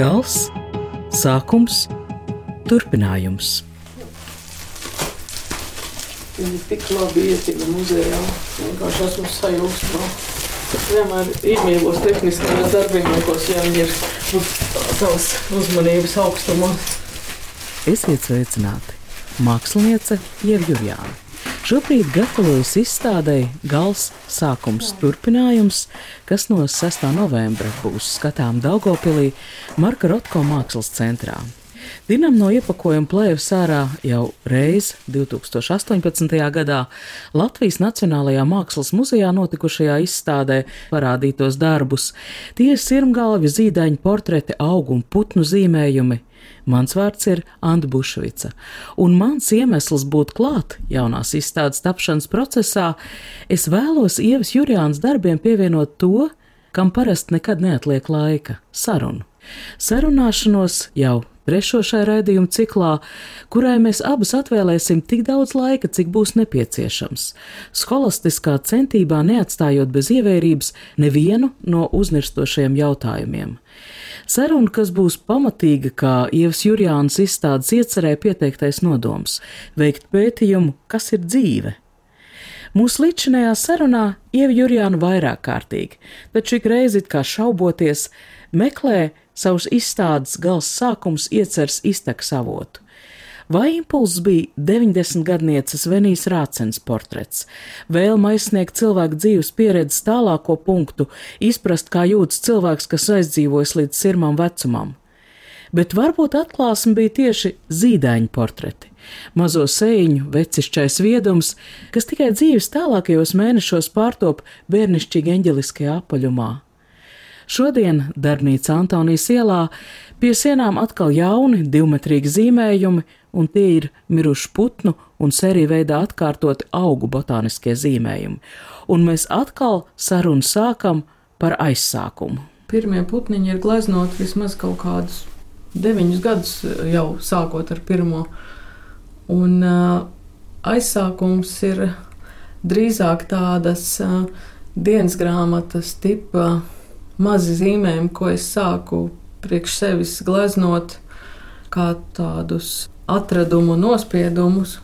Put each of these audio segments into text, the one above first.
Gals, sākums, turpinājums. Viņi tik labi ietika muzejā. Vienkārši esmu sajūsmā. Es vienmēr iemīlos tehniskajos darbībos, ja viņi ir uz savas uzmanības augstumā. Esiet sveicināti! Māksliniece Ieva Jurjāna. Šobrīd gatavojas izstādē Gals sākums turpinājums, kas no 6. novembra būs skatām Daugopilī Marka Rotko mākslas centrā. Dinam no iepakojuma plēvis ārā jau reiz 2018. gadā Latvijas Nacionālajā Mākslas muzejā notikušajā izstādē parādītos darbus. Tie ir sirmgalvi, zīdaiņu portreti, augu un putnu zīmējumi. Mans vārds ir Anna Bušvica, un mans iemesls būt klāt jaunās izstādes tapšanas procesā, es vēlos Ievas Jurjānas darbiem pievienot to, kam parasti nekad neatliek laika - sarunu. Sarunāšanos jau trešo šai raidījuma ciklā, kurai mēs abas atvēlēsim tik daudz laika, cik būs nepieciešams, skolastiskā centībā neatstājot bez ievērības nevienu no uznirstošiem jautājumiem. Saruna, kas būs pamatīga, kā Ievas Jurjānas izstādes iecerēja pieteiktais nodoms - veikt pētījumu, kas ir dzīve. Mūsu līdzinājā sarunā Ieva Jurjāna vairāk kārtīgi, taču ik reizi it kā šauboties, meklē savus izstādes gals sākums iecers izteks avotu. Vai impulss bija 90 gadnieces Venijas Rācens portrets, vēlme aizsniegt cilvēku dzīves pieredzes tālāko punktu, izprast, kā jūtas cilvēks, kas aizdzīvojas līdz sirmam vecumam. Bet varbūt atklāsme bija tieši zīdaiņu portreti, mazo sēņu, vecišķais viedums, kas tikai dzīves tālākajos mēnešos pārtop bērnišķīgi eņģeliskajā apaļumā. Šodien darbnīca Antonijas ielā pie sienām atkal jauni divmetrīgi zīmējumi, un tie ir mirušu putnu un sēriju veidā atkārtoti augu botāniskie zīmējumi. Un mēs atkal sarunu sākam par aizsākumu. Pirmie putniņi ir gleznoti vismaz kaut kādus deviņus gadus jau sākot ar pirmo. Un uh, aizsākums ir drīzāk tādas uh, dienas grāmatas tipa mazi zīmējumi, ko es sāku priekš sevis gleznot, kā tādus atradumu nospiedumus.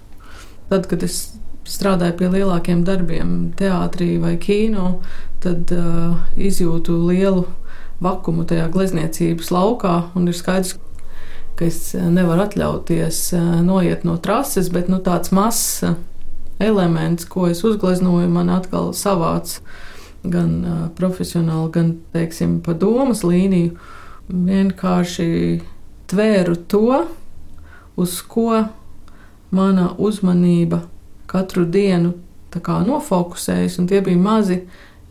Tad, kad es strādāju pie lielākiem darbiem, teātrī vai kino, tad uh, izjūtu lielu vakumu tajā glezniecības laukā. Ir skaidrs, ka es nevaru atļauties uh, noiet no trases, bet nu, tāds mazs elements, ko es uzgleznoju, man atkal savāds gan uh, profesionāli, gan, teiksim, pa domas līniju. Vienkārši tvēru to, uz ko mana uzmanība katru dienu nofokusējas, un tie bija mazi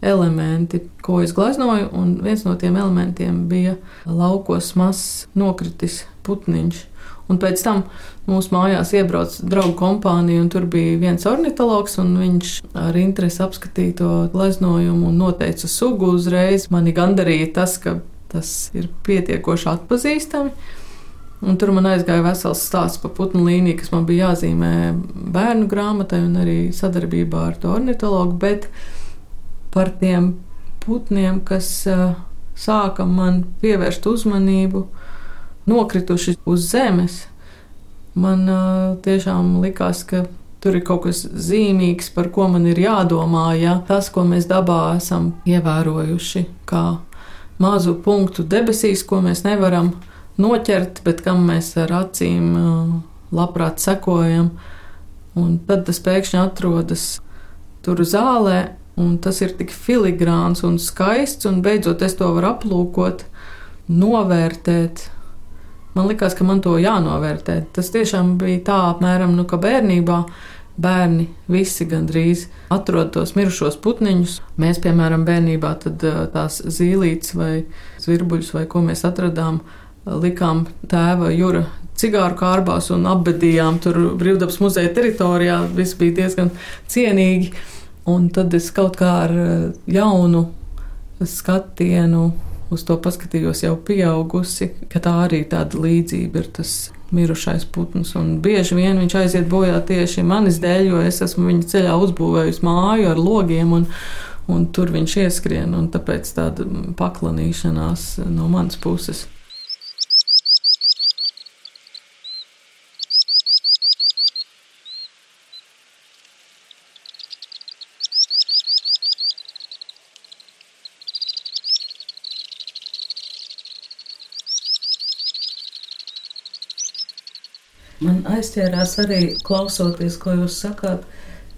elementi, ko es gleznoju, un viens no tiem elementiem bija laukos mazs nokritis putniņš. Un pēc tam mūsu mājās iebrauca draugu kompānija, un tur bija viens ornitologs, viņš ar interesi apskatīja to gleznojumu un noteica sugu uzreiz. Mani gandarīja tas, ka tas ir pietiekoši atpazīstami. Un tur man aizgāja vesels stāsts par putnu līniju, kas man bija jāzīmē bērnu grāmatai un arī sadarbībā ar to ornitologu. Bet par tiem putniem, kas uh, sāka man pievērst uzmanību, nokrituši uz zemes, man uh, tiešām likās, ka tur ir kaut kas zīmīgs, par ko man ir jādomā. Ja tas, ko mēs dabā esam ievērojuši, kā mazu punktu debesīs, ko mēs nevaram noķert, bet kam mēs ar acīm labprāt sekojam. Un tad tas pēkšņi atrodas tur zālē, un tas ir tik filigrāns un skaists, un beidzot es to varu aplūkot, novērtēt, Man liekas, ka man to jānovērtē. Tas tiešām bija tā apmēram, nu, ka bērnībā bērni visi gandrīz atrod tos mirušos putniņus. Mēs, piemēram, bērnībā tās zīlītes vai zvirbuļus vai ko mēs atradām, likām tēva jūra cigāru kārbās un apbedījām tur brīvdabas muzeja teritorijā. Viss bija diezgan cienīgi. Un tad es kaut kā ar jaunu skatienu uz to paskatījos jau pieaugusi, ka tā arī tāda līdzība ir tas mirušais putns. Un bieži vien viņš aiziet bojā tieši manis dēļ, jo es esmu viņa ceļā uzbūvējusi māju ar logiem. Un, un tur viņš ieskrien, un tāpēc tāda paklanīšanās no manas puses. Man aizķērās arī klausoties, ko jūs sakāt.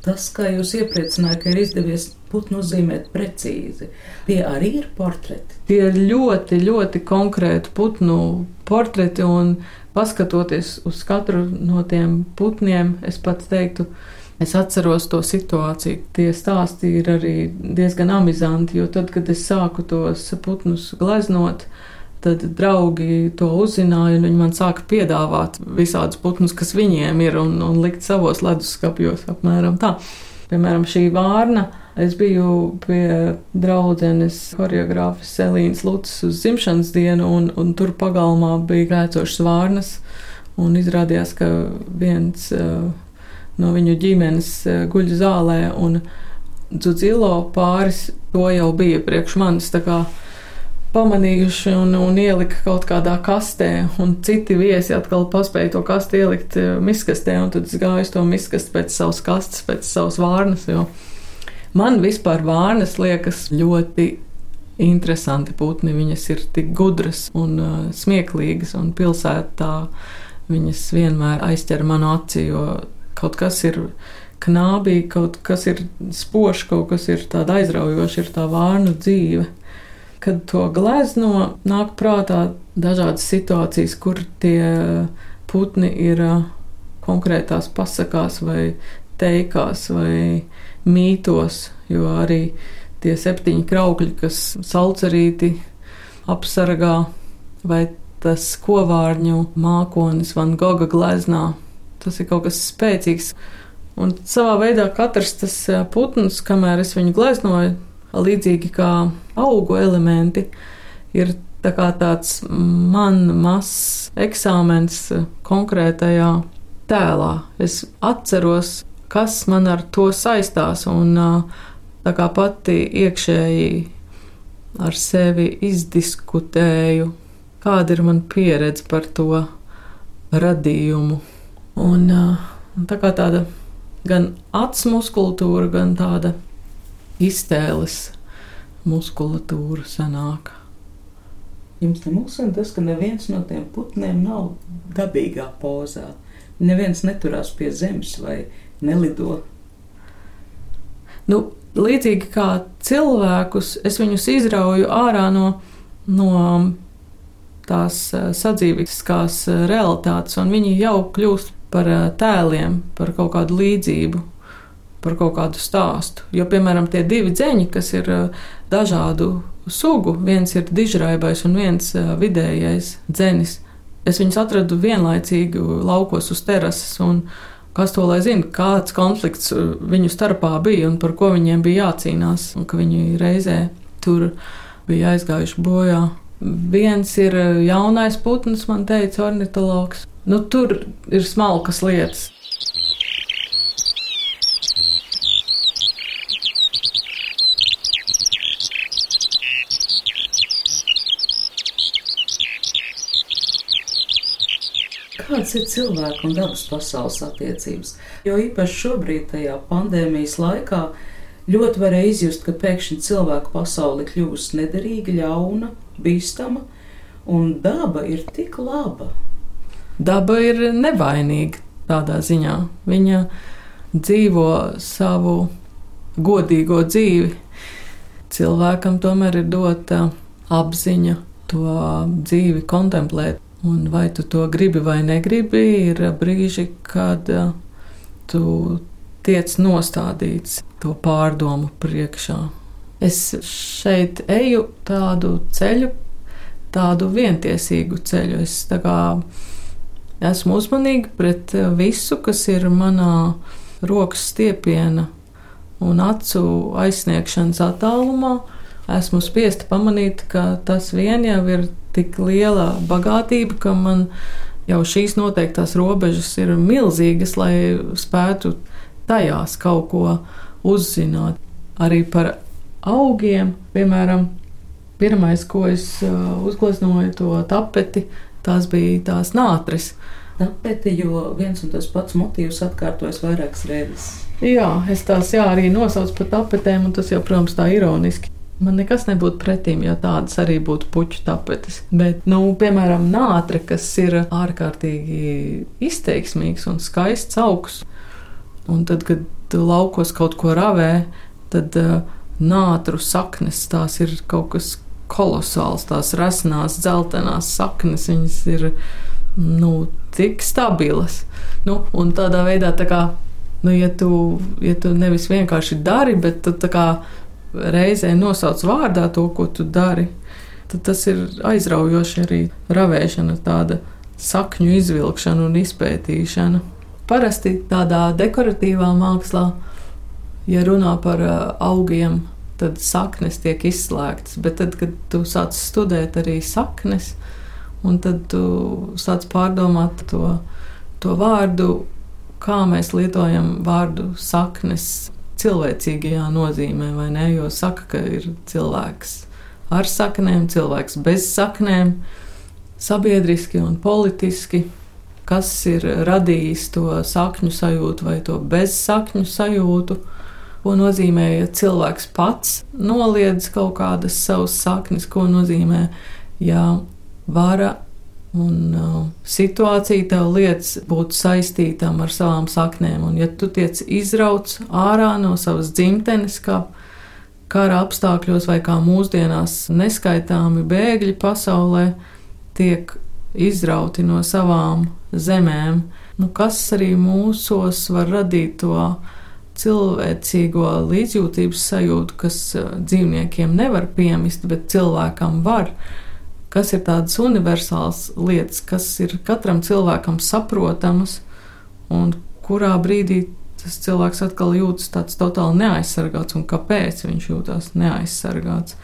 Tas, kā jūs iepriecinājāt, ka ir izdevies putnu uzzīmēt precīzi, tie arī ir portreti. Tie ir ļoti, ļoti konkrēti putnu portreti, un paskatoties uz katru no tiem putniem, es pats teiktu, Es atceros to situāciju. Tie stāsti ir arī diezgan amizanti, jo tad, kad es sāku tos putnus gleznot, tad draugi to uzzināja, un viņi man sāka piedāvāt visādus putnus, kas viņiem ir, un, un likt savos leduskapjos apmēram tā. Piemēram, šī vārna. Es biju pie draudzenes choreogrāfas Selīnas Lutas uz dzimšanas dienu, un, un tur pagalmā bija grēcošas vārnas, un izrādījās, ka viens uh, no viņu ģimenes e, guļ zālē, un Dzudzilo pāris to jau bija priekš manis pamanījuši un, un ielika kaut kādā kastē, un citi viesi atkal paspēja to kastu ielikt e, miskastē, un tad es gāju uz to miskastu pēc savas kastes, pēc savas vārnas, jo man vispār vārnas liekas ļoti interesanti putni. Viņas ir tik gudras un uh, smieklīgas, un pilsētā viņas vienmēr aizķer manu aci, jo kaut kas ir knābīgi, kaut kas ir spožs, kaut kas ir tāds aizraujošs, ir tā vārnu dzīve. Kad to glezno, nāk prātā dažādas situācijas, kur tie putni ir konkrētās pasakās vai teikās vai mītos, jo arī tie septiņi kraukļi, kas salcerīti apsargā, vai tas kovārņu mākonis Van Goga gleznā Tas ir kaut kas spēcīgs. Un savā veidā katrs tas putns, kamēr es viņu gleznoju, līdzīgi kā augu elementi, ir tā tāds man mazs eksāmens konkrētajā tēlā. Es atceros, kas man ar to saistās, un tā kā pati iekšēji ar sevi izdiskutēju, kāda ir man pieredze par to radījumu. Un, tā kā tāda gan acu muskulatūra, gan tāda iztēles muskulatūra sanāk. Jums nemulsina tas, ka neviens no tiem putniem nav dabīgā pozā. Neviens neturās pie zemes vai nelido. Nu, līdzīgi kā cilvēkus, es viņus izrauju ārā no, no tās sadzīviskās realitātes, un viņi jau kļūst par eh, tēliem, par kaut kādu līdzību, par kaut kādu stāstu. Jo, piemēram, tie divi dzeņi, kas ir eh, dažādu sugu, viens ir dižraibais un viens eh, vidējais dzenis. Es viņus atradu vienlaicīgi laukos uz terases. Kas to lai zina, kāds konflikts viņu starpā bija un par ko viņiem bija jācīnās, un ka viņi reizē tur bija aizgājuši bojā. Viens ir jaunais putns, man teica ornitologs, Nu, tur ir smalkas lietas. Kādas ir cilvēku un dabas pasaules attiecības? Jo īpaši šobrīd, tajā pandēmijas laikā, ļoti varēja izjust, ka pēkšņi cilvēku pasaule kļuvusi nederīga, ļauna, bīstama, un daba ir tik laba daba ir nevainīga tādā ziņā. Viņa dzīvo savu godīgo dzīvi. Cilvēkam tomēr ir dota apziņa to dzīvi kontemplēt. Un vai tu to gribi vai negribi, ir brīži, kad uh, tu tiec nostādīts to pārdomu priekšā. Es šeit eju tādu ceļu, tādu vientiesīgu ceļu. Es kā Esmu uzmanīga pret eh, visu, kas ir manā rokas stiepiena un acu aizsniegšanas attālumā. Esmu spiesta pamanīt, ka tas vien jau ir tik liela bagātība, ka man jau šīs noteiktās robežas ir milzīgas, lai spētu tajās kaut ko uzzināt. Arī par augiem, piemēram, pirmais, ko es eh, uzgleznoju, to tapeti, tās bija tās nātris. Tapete, jo viens un tas pats motīvs atkārtojas vairākas reizes. Jā, es tās jā, arī nosaucu par tapetēm, un tas jau, protams, tā ironiski. Man nekas nebūtu pretīm, ja tādas arī būtu puķu tapetes. Bet, nu, piemēram, nātre, kas ir ārkārtīgi izteiksmīgs un skaists augs, un tad, kad laukos kaut ko ravē, tad uh, nātru saknes tās ir kaut kas kolosāls, tās resnās, dzeltenās saknes, viņas ir nu, tik stabilas. Nu, un tādā veidā, tā kā, nu, ja, tu, ja tu nevis vienkārši dari, bet tu tā kā reizē nosauc vārdā to, ko tu dari, tad tas ir aizraujoši arī ravēšana, tāda sakņu izvilkšana un izpētīšana. Parasti tādā dekoratīvā mākslā, ja runā par uh, augiem, tad saknes tiek izslēgtas, bet tad, kad tu sāc studēt arī saknes, un tad tu sāc pārdomāt to, to vārdu, kā mēs lietojam vārdu saknes cilvēcīgajā nozīmē, vai ne? Jo saka, ka ir cilvēks ar saknēm, cilvēks bez saknēm, sabiedriski un politiski. Kas ir radījis to sakņu sajūtu vai to bezsakņu sajūtu? Ko nozīmē, ja cilvēks pats noliedz kaut kādas savas saknes, ko nozīmē, ja vara Un uh, situācija tev liekas būt saistītam ar savām saknēm. Un, ja tu tiec izrauts ārā no savas dzimtenes, kā kara apstākļos, vai kā mūsdienās neskaitāmi bēgļi pasaulē, tiek izrauti no savām zemēm, nu, kas arī mūsos var radīt to cilvēcīgo līdzjūtības sajūtu, kas uh, dzīvniekiem nevar piemist, bet cilvēkam var kas ir tādas universālas lietas, kas ir katram cilvēkam saprotamas, un kurā brīdī tas cilvēks atkal jūtas tāds totāli neaizsargāts, un kāpēc viņš jūtas neaizsargāts.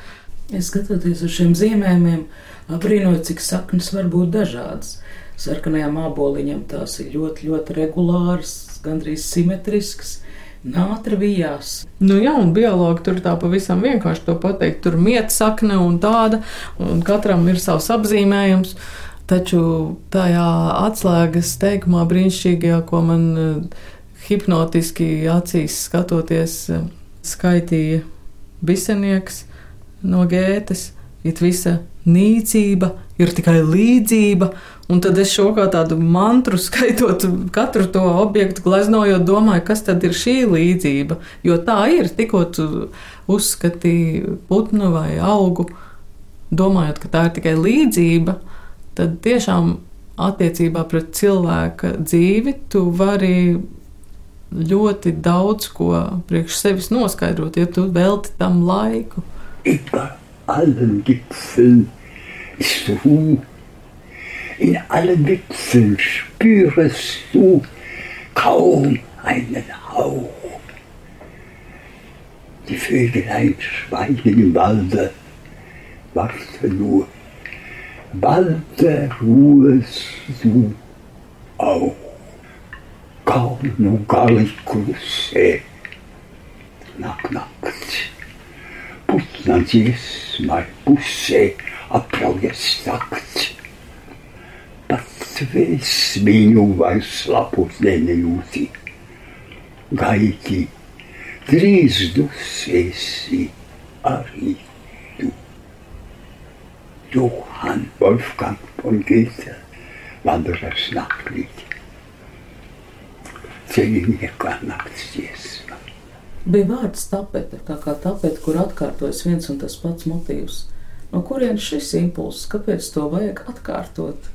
Es skatoties uz šiem zīmējumiem, brīnoju, cik saknes var būt dažādas. Sarkanajām aboliņām tās ir ļoti, ļoti regulāras, gandrīz simetriskas Nātra vijās. Nu jā, un biologi tur tā pavisam vienkārši to pateikt. Tur mieta sakne un tāda, un katram ir savs apzīmējums. Taču tajā atslēgas teikumā brīnišķīgajā, ko man eh, hipnotiski acīs skatoties, eh, skaitīja bisenieks no gētes, it visa nīcība ir tikai līdzība, Un tad es šo kā tādu mantru skaitot katru to objektu, gleznojot, domāju, kas tad ir šī līdzība. Jo tā ir, tikko tu uzskatīji putnu vai augu, domājot, ka tā ir tikai līdzība, tad tiešām attiecībā pret cilvēka dzīvi tu vari ļoti daudz ko priekš sevis noskaidrot, ja tu velti tam laiku. Über allen Gipfeln ist Ruhe in allen Wipfeln spürest du kaum einen Hauch. Die Vögelein schweigen im Walde, warte nur, bald ruhest du auch. Calmo gallicus é knock-knocked. Putnadzies, my pussy, a progestakts. Svēts viņu vairs lapus nenejūti. Gaiti, drīz dusēsi arī tu. Johann Wolfgang von Goethe, Wanderers Nachtlied. Ceļinieka nakts dziesma. Bija vārds tapete, tā kā tapete, kur atkārtojas viens un tas pats motīvs. No kurienes šis impulss, kāpēc to vajag atkārtot?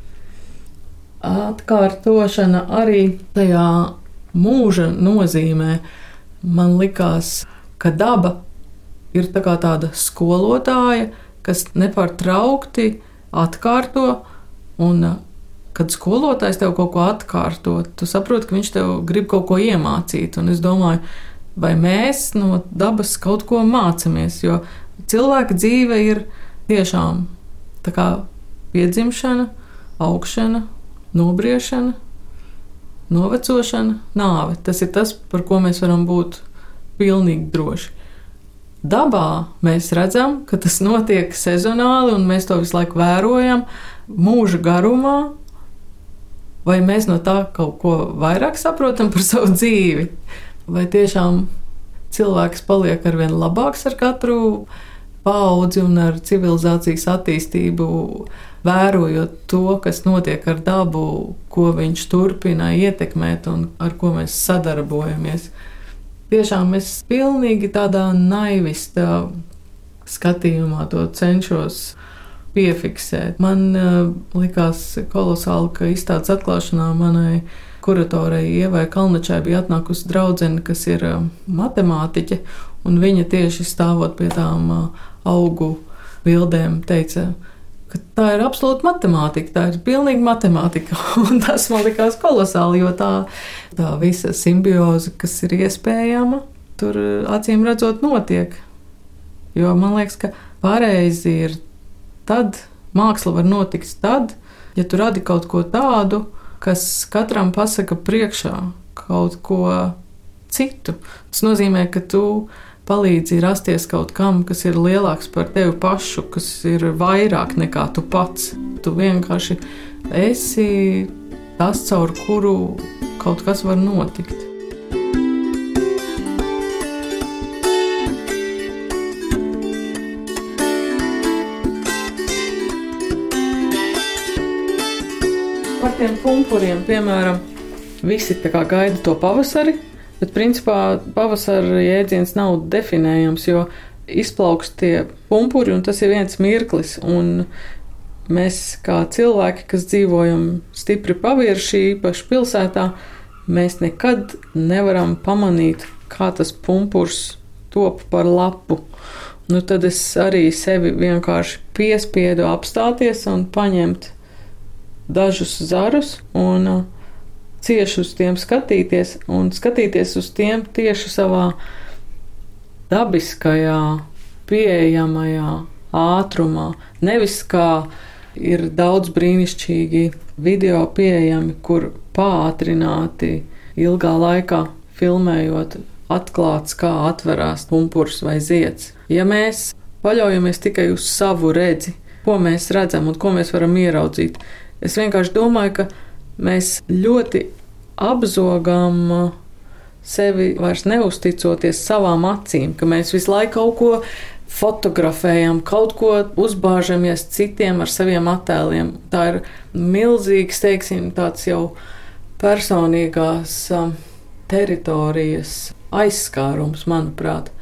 atkārtošana arī tajā mūža nozīmē. Man likās, ka daba ir tā tāda skolotāja, kas nepārtraukti atkārto, un kad skolotājs tev kaut ko atkārto, tu saproti, ka viņš tev grib kaut ko iemācīt. Un es domāju, vai mēs no dabas kaut ko mācāmies, jo cilvēka dzīve ir tiešām tā kā piedzimšana, augšana nobriešana, novecošana, nāve. Tas ir tas, par ko mēs varam būt pilnīgi droši. Dabā mēs redzam, ka tas notiek sezonāli, un mēs to visu laiku vērojam mūža garumā. Vai mēs no tā kaut ko vairāk saprotam par savu dzīvi? Vai tiešām cilvēks paliek ar vien labāks ar katru paudzi un ar civilizācijas attīstību, vērojot to, kas notiek ar dabu, ko viņš turpina ietekmēt un ar ko mēs sadarbojamies. Tiešām es pilnīgi tādā naivistā skatījumā to cenšos piefiksēt. Man uh, likās kolosāli, ka izstādes atklāšanā manai kuratorei Ievai Kalnačai bija atnākusi draudzene, kas ir uh, matemātiķe, un viņa tieši stāvot pie tām uh, augu bildēm teica, ka tā ir absolūti matemātika, tā ir pilnīgi matemātika. Un tas man likās kolosāli, jo tā, tā visa simbioze, kas ir iespējama, tur acīm redzot notiek. Jo man liekas, ka pareizi ir tad, māksla var notikt tad, ja tu radi kaut ko tādu, kas katram pasaka priekšā kaut ko citu. Tas nozīmē, ka tu palīdzi rasties kaut kam, kas ir lielāks par tevi pašu, kas ir vairāk nekā tu pats. Tu vienkārši esi tas, caur kuru kaut kas var notikt. Tiem pumpuriem, piemēram, visi gaida to pavasari, bet principā pavasara jēdziens nav definējams, jo izplaukst tie pumpuri, un tas ir viens mirklis. Un mēs, kā cilvēki, kas dzīvojam stipri pavirši, īpaši pilsētā, mēs nekad nevaram pamanīt, kā tas pumpurs top par lapu. Nu, tad es arī sevi vienkārši piespiedu apstāties un paņemt dažus zarus un uh, cieši uz tiem skatīties un skatīties uz tiem tieši savā dabiskajā, pieejamajā ātrumā. Nevis kā ir daudz brīnišķīgi video pieejami, kur pātrināti ilgā laikā filmējot atklāts, kā atverās pumpurs vai zieds. Ja mēs paļaujamies tikai uz savu redzi, ko mēs redzam un ko mēs varam ieraudzīt, Es vienkārši domāju, ka mēs ļoti apzogam uh, sevi vairs neusticoties savām acīm, ka mēs visu laiku kaut ko fotografējam, kaut ko uzbāžamies citiem ar saviem attēliem. Tā ir milzīgs, teiksim, tāds jau personīgās um, teritorijas aizskārums, manuprāt.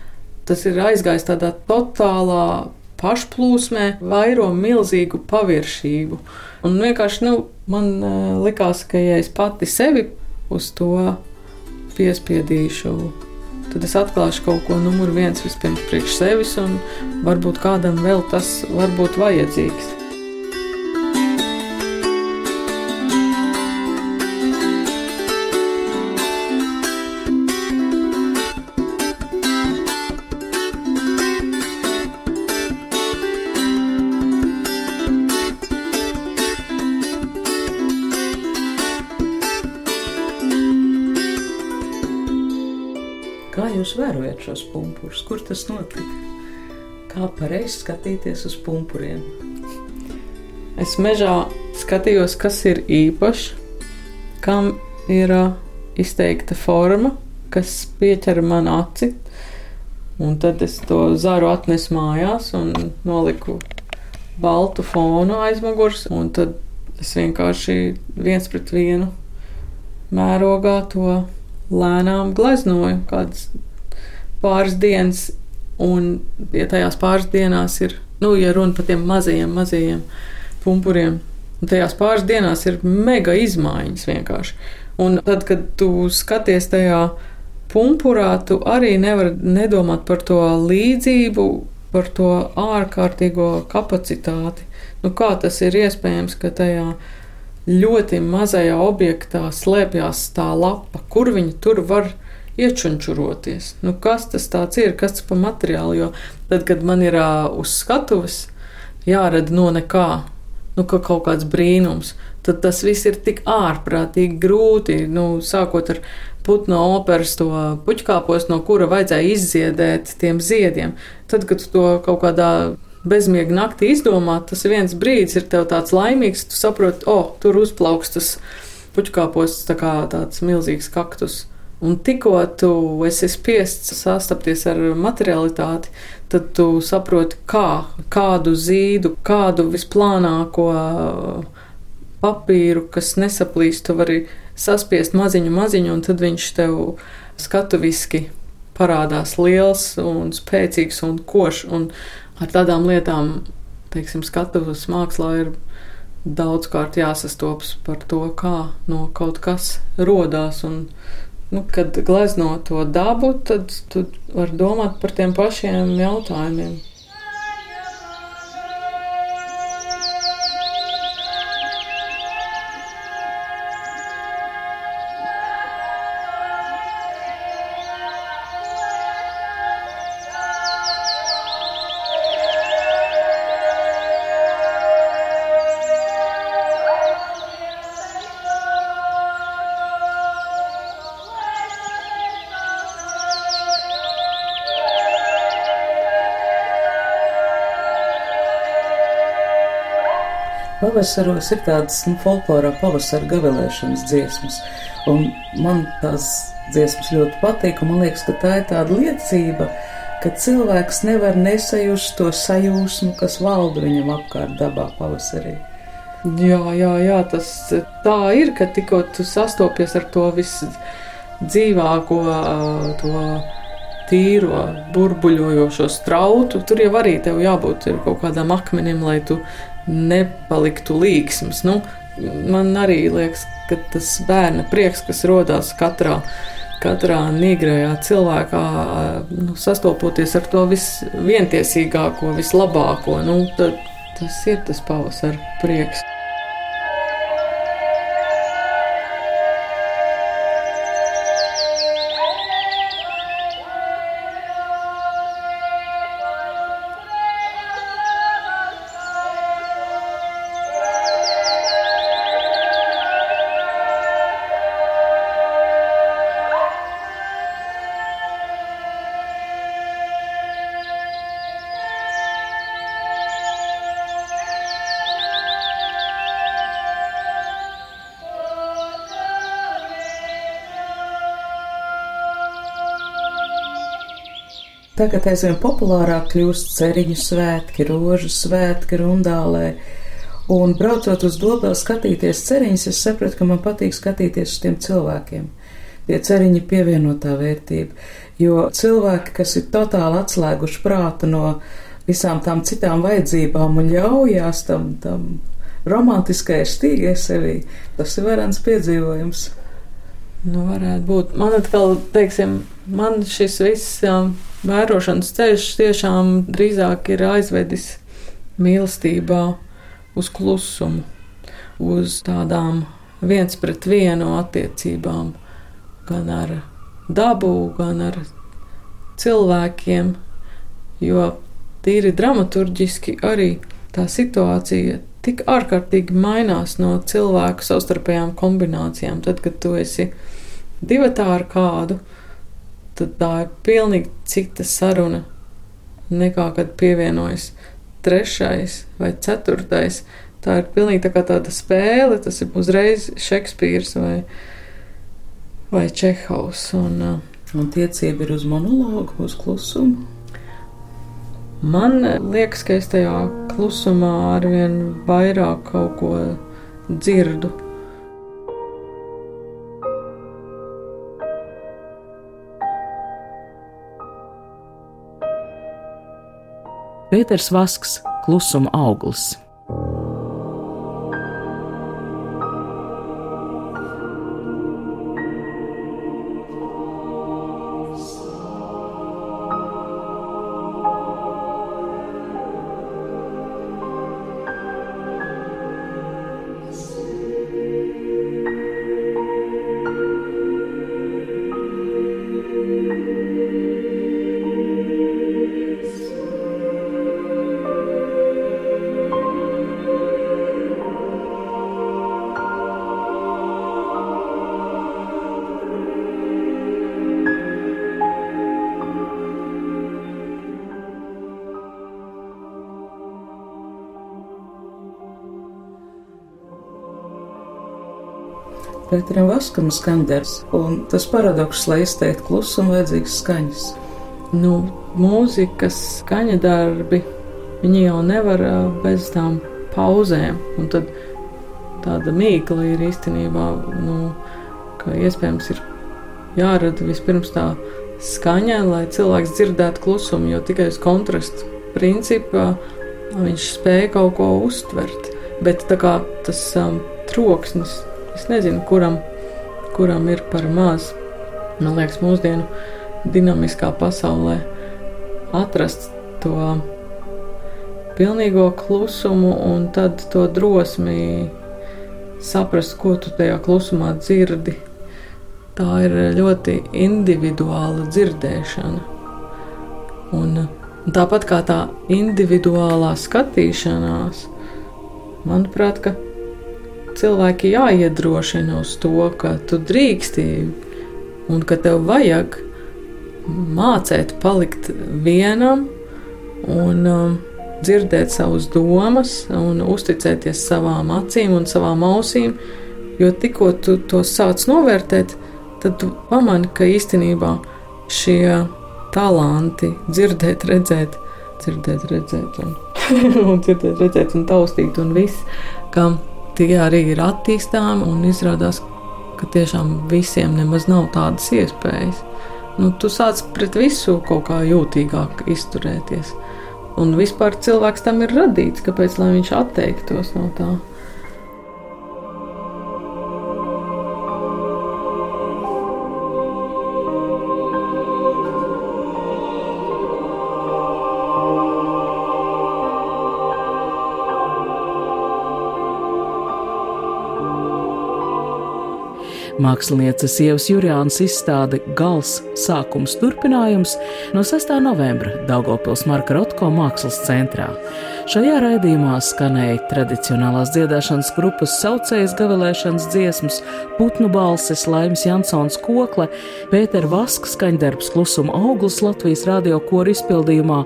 Tas ir aizgājis tādā totālā pašplūsmē, vairo milzīgu paviršību. Un vienkārši nu, man uh, likās, ka ja es pati sevi uz to piespiedīšu, tad es atklāšu kaut ko numur viens vispirms priekš sevis, un varbūt kādam vēl tas var būt vajadzīgs. Šos pumpurus? Kur tas notika? Kā pareizi skatīties uz pumpuriem? Es mežā skatījos, kas ir īpašs, kam ir izteikta forma, kas pieķer manu aci. Un tad es to zaru atnesu mājās un noliku baltu fonu aiz muguras. Tad es vienkārši viens pret vienu mērogā to lēnām gleznoju, kādas pāris dienas, un ja tajās pāris dienās ir, nu, ja runa par tiem mazajiem, mazajiem pumpuriem, un tajās pāris dienās ir mega izmaiņas vienkārši. Un tad, kad tu skaties tajā pumpurā, tu arī nevari nedomāt par to līdzību, par to ārkārtīgo kapacitāti. Nu, kā tas ir iespējams, ka tajā ļoti mazajā objektā slēpjas tā lapa, kur viņi tur var būt? Iečunčuroties. Nu, kas tas ir, kas tas par materiālu? Jo tad, kad man ir uh, uz skatuves jārada no nekā, nu, ka kaut kāds brīnums, tad tas viss ir tik ārprātīgi grūti. Nu, sākot ar putnu operas to puķkāpos, no kura vajadzēja izziedēt tiem ziediem. Tad, kad to kaut kādā bezmiega naktī izdomā, tas viens brīdis ir tev tāds laimīgs, tu saproti, o, oh, tur uzplauks tas puķkāpos tā kā tāds milzīgs kaktus. Un tikko tu esi spiests sastapties ar materialitāti, tad tu saproti, kā, kādu zīdu, kādu visplānāko papīru, kas nesaplīst, tu vari saspiest maziņu, maziņu, un tad viņš tev skatuviski parādās liels un spēcīgs un košs. Un ar tādām lietām, teiksim, skatuves mākslā ir daudzkārt jāsastopas par to, kā no kaut kas rodās. Un, nu, kad glezno to dabu, tad tu vari domāt par tiem pašiem jautājumiem. Pavasaros ir tādas nu, folklorā pavasara gavilēšanas dziesmas, un man tās dziesmas ļoti patīk, un man liekas, ka tā ir tāda liecība, ka cilvēks nevar nesajust to sajūsmu, kas valda viņam apkārt dabā pavasarī. Jā, jā, jā, tas tā ir, ka tikko tu sastopies ar to visdzīvāko, to tīro, burbuļojošo strautu, tur jau arī tev jābūt kaut kādam akmenim, lai tu nepaliktu līksms. Nu, man arī liekas, ka tas bērna prieks, kas rodās katrā, katrā nīgrajā cilvēkā, nu, sastopoties ar to visvientiesīgāko, vislabāko, nu, tad, tas ir tas pavasara prieks. Tagad aizvien populārāk kļūst ceriņu svētki, rožu svētki, rundālē. Un braucot uz Dobelu skatīties ceriņus, es sapratu, ka man patīk skatīties uz tiem cilvēkiem. Tie ceriņi pievienotā vērtība, jo cilvēki, kas ir totāli atslēguši prātu no visām tām citām vajadzībām un ļaujās tam, tam romantiskajai stīgai sevī, tas ir varants piedzīvojums. Nu, varētu būt. Man atkal, teiksim, man šis viss um, vērošanas ceļš tiešām drīzāk ir aizvedis mīlestībā uz klusumu, uz tādām viens pret vienu attiecībām, gan ar dabu, gan ar cilvēkiem, jo tīri dramaturgiski arī tā situācija tik ārkārtīgi mainās no cilvēku savstarpējām kombinācijām. Tad, kad tu esi divatā ar kādu, tad tā ir pilnīgi cita saruna nekā kad pievienojas trešais vai ceturtais. Tā ir pilnīgi tā kā tāda spēle, tas ir uzreiz Šekspīrs vai, vai Čehovs. Un, uh, un tiecība ir uz monologu, uz klusumu. Man liekas, ka es tajā klusumā arvien vairāk kaut ko dzirdu. Pēters Vasks, klusuma auglis. Pēteram Vaskam skanders, un tas paradoks, lai izteikt klusumu, vajadzīgs skaņas. Nu, mūzikas skaņa darbi, viņi jau nevar bez tām pauzēm, un tad tāda mīkla ir īstenībā, nu, ka iespējams ir jārada vispirms tā skaņa, lai cilvēks dzirdētu klusumu, jo tikai uz kontrastu principa viņš spēja kaut ko uztvert. Bet kā tas um, troksnis, es nezinu, kuram, kuram ir par maz, man liekas, mūsdienu dinamiskā pasaulē atrast to pilnīgo klusumu un tad to drosmi saprast, ko tu tajā klusumā dzirdi tā ir ļoti individuāla dzirdēšana. Un, un tāpat kā tā individuālā skatīšanās, manuprāt, ka cilvēki jāiedrošina uz to, ka tu drīksti un ka tev vajag mācīt palikt vienam un um, dzirdēt savas domas un uzticēties savām acīm un savām ausīm, jo tikko tu to sāc novērtēt, tad tu pamani, ka īstenībā šie talanti, dzirdēt, redzēt, dzirdēt, redzēt, un, un dzirdēt, redzēt, un taustīt, un viss, tie arī ir attīstāmi un izrādās, ka tiešām visiem nemaz nav tādas iespējas. Nu, tu sāc pret visu kaut kā jūtīgāk izturēties. Un vispār cilvēks tam ir radīts, kāpēc viņš atteiktos no tā. Mākslinieces sievas Jurijānas izstāde Gals sākums turpinājums no 6. novembra Daugopils Marka Rotko mākslas centrā. Šajā raidījumā skanēja tradicionālās dziedāšanas grupas saucējas gavilēšanas dziesmas, putnu balses, Laims Jansons kokle, Pēter Vasks skaņdarbs klusuma auglis Latvijas radio koru izpildījumā,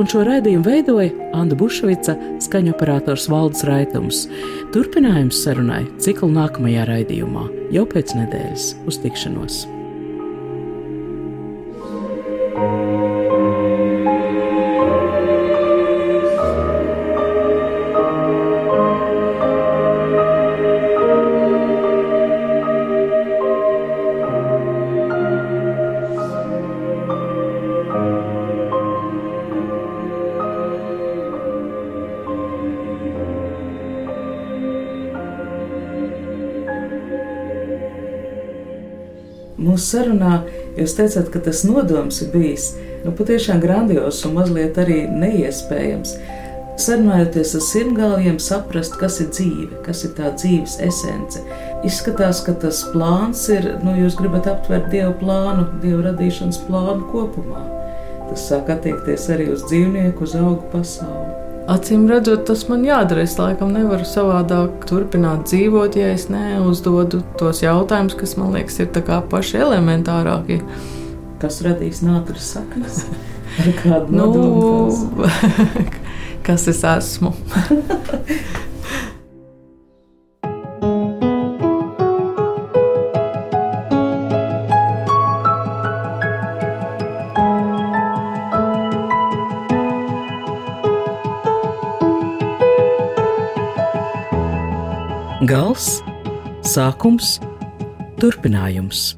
un šo raidījumu veidoja Anda Bušvica, skaņoperators Valdis Raitums. Turpinājums sarunai ciklu nākamajā raidījumā jau pēc nedēļas uz tikšanos. Sarunā jūs teicāt, ka tas nodoms ir bijis nu, patiešām grandios un mazliet arī neiespējams. Sarunājoties ar simtgalviem, saprast, kas ir dzīve, kas ir tā dzīves esence. Izskatās, ka tas plāns ir, nu, jūs gribat aptvert dievu plānu, dievu radīšanas plānu kopumā. Tas sāk attiekties arī uz dzīvnieku, uz augu pasauli. Acīm redzot, tas man jādara. Es laikam nevaru savādāk turpināt dzīvot, ja es neuzdodu tos jautājumus, kas man liekas ir paši elementārākie. Kas radīs nātris saknes? Ar kādu nodomu? Nu, kas es esmu? sākums, turpinājums.